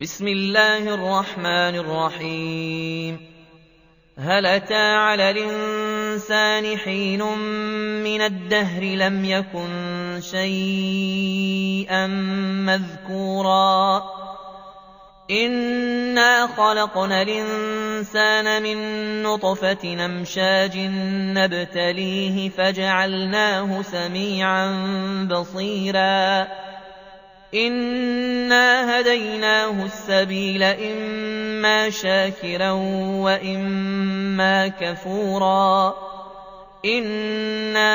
بسم الله الرحمن الرحيم. هل أتى على الإنسان حين من الدهر لم يكن شيئا مذكورا؟ إنا خلقنا الإنسان من نطفة نمشاج نبتليه فجعلناه سميعا بصيرا إِنَّا هَدَيْنَاهُ السَّبِيلَ إِمَّا شَاكِرًا وَإِمَّا كَفُورًا إِنَّا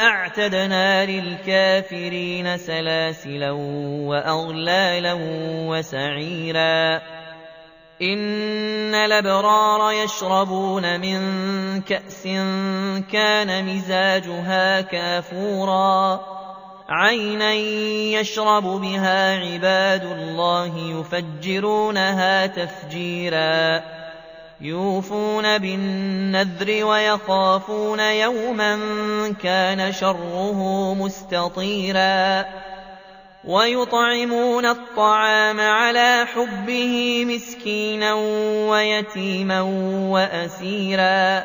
أَعْتَدْنَا لِلْكَافِرِينَ سَلَاسِلًا وَأَغْلَالًا وَسَعِيرًا إِنَّ الْأَبْرَارَ يَشْرَبُونَ مِن كَأْسٍ كَانَ مِزَاجُهَا كَافُورًا عَيْنًا يَشْرَبُ بِهَا عِبَادُ اللَّهِ يُفَجِّرُونَهَا تَفْجِيرًا يُوفُونَ بِالنَّذْرِ وَيَخَافُونَ يَوْمًا كَانَ شَرُّهُ مُسْتَطِيرًا وَيُطْعِمُونَ الطَّعَامَ عَلَىٰ حُبِّهِ مِسْكِينًا وَيَتِيمًا وَأَسِيرًا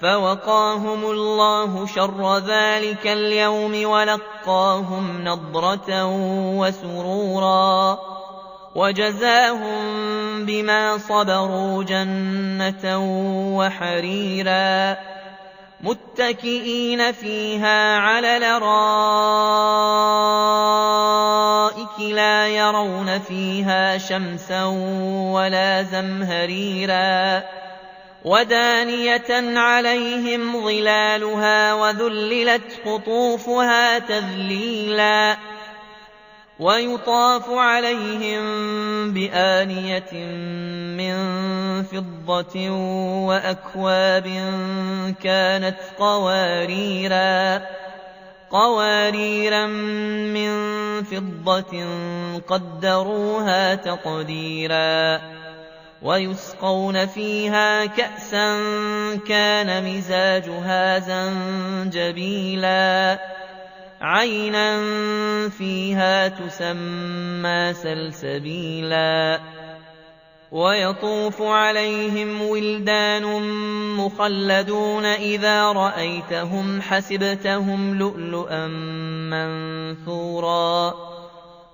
فَوَقَاهُمُ اللَّهُ شَرَّ ذَٰلِكَ الْيَوْمِ وَلَقَّاهُمْ نَضْرَةً وَسُرُورًا وَجَزَاهُم بِمَا صَبَرُوا جَنَّةً وَحَرِيرًا مُّتَّكِئِينَ فِيهَا عَلَى الْأَرَائِكِ لَا يَرَوْنَ فِيهَا شَمْسًا وَلَا زَمْهَرِيرًا وَدَانِيَةً عَلَيْهِمْ ظِلَالُهَا وَذُلِّلَتْ قُطُوفُهَا تَذْلِيلًا وَيُطَافُ عَلَيْهِم بِآنِيَةٍ مِّن فِضَّةٍ وَأَكْوَابٍ كَانَتْ قَوَارِيرَا قَوَارِيرَ مِن فِضَّةٍ قَدَّرُوهَا تَقْدِيرًا وَيُسْقَوْنَ فِيهَا كَأْسًا كَانَ مِزَاجُهَا زَنجَبِيلًا. عَيْنًا فِيهَا تُسَمَّىٰ سَلْسَبِيلًا. وَيَطُوفُ عَلَيْهِمْ وِلْدَانٌ مُّخَلَّدُونَ إِذَا رَأَيْتَهُمْ حَسِبْتَهُمْ لُؤْلُؤًا مَّنثُورًا.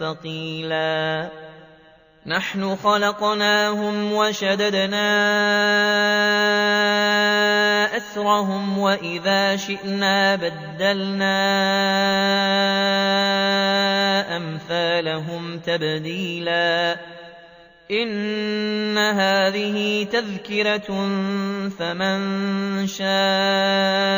ثقيلا. نحن خلقناهم وشددنا أسرهم وإذا شئنا بدلنا أمثالهم تبديلا. إِنَّ هَٰذِهِ تَذْكِرَةٌ فَمَن شَاءَ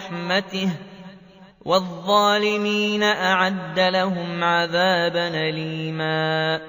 رَحْمَتِهِ ۚ وَالظَّالِمِينَ أَعَدَّ لَهُمْ عَذَابًا أَلِيمًا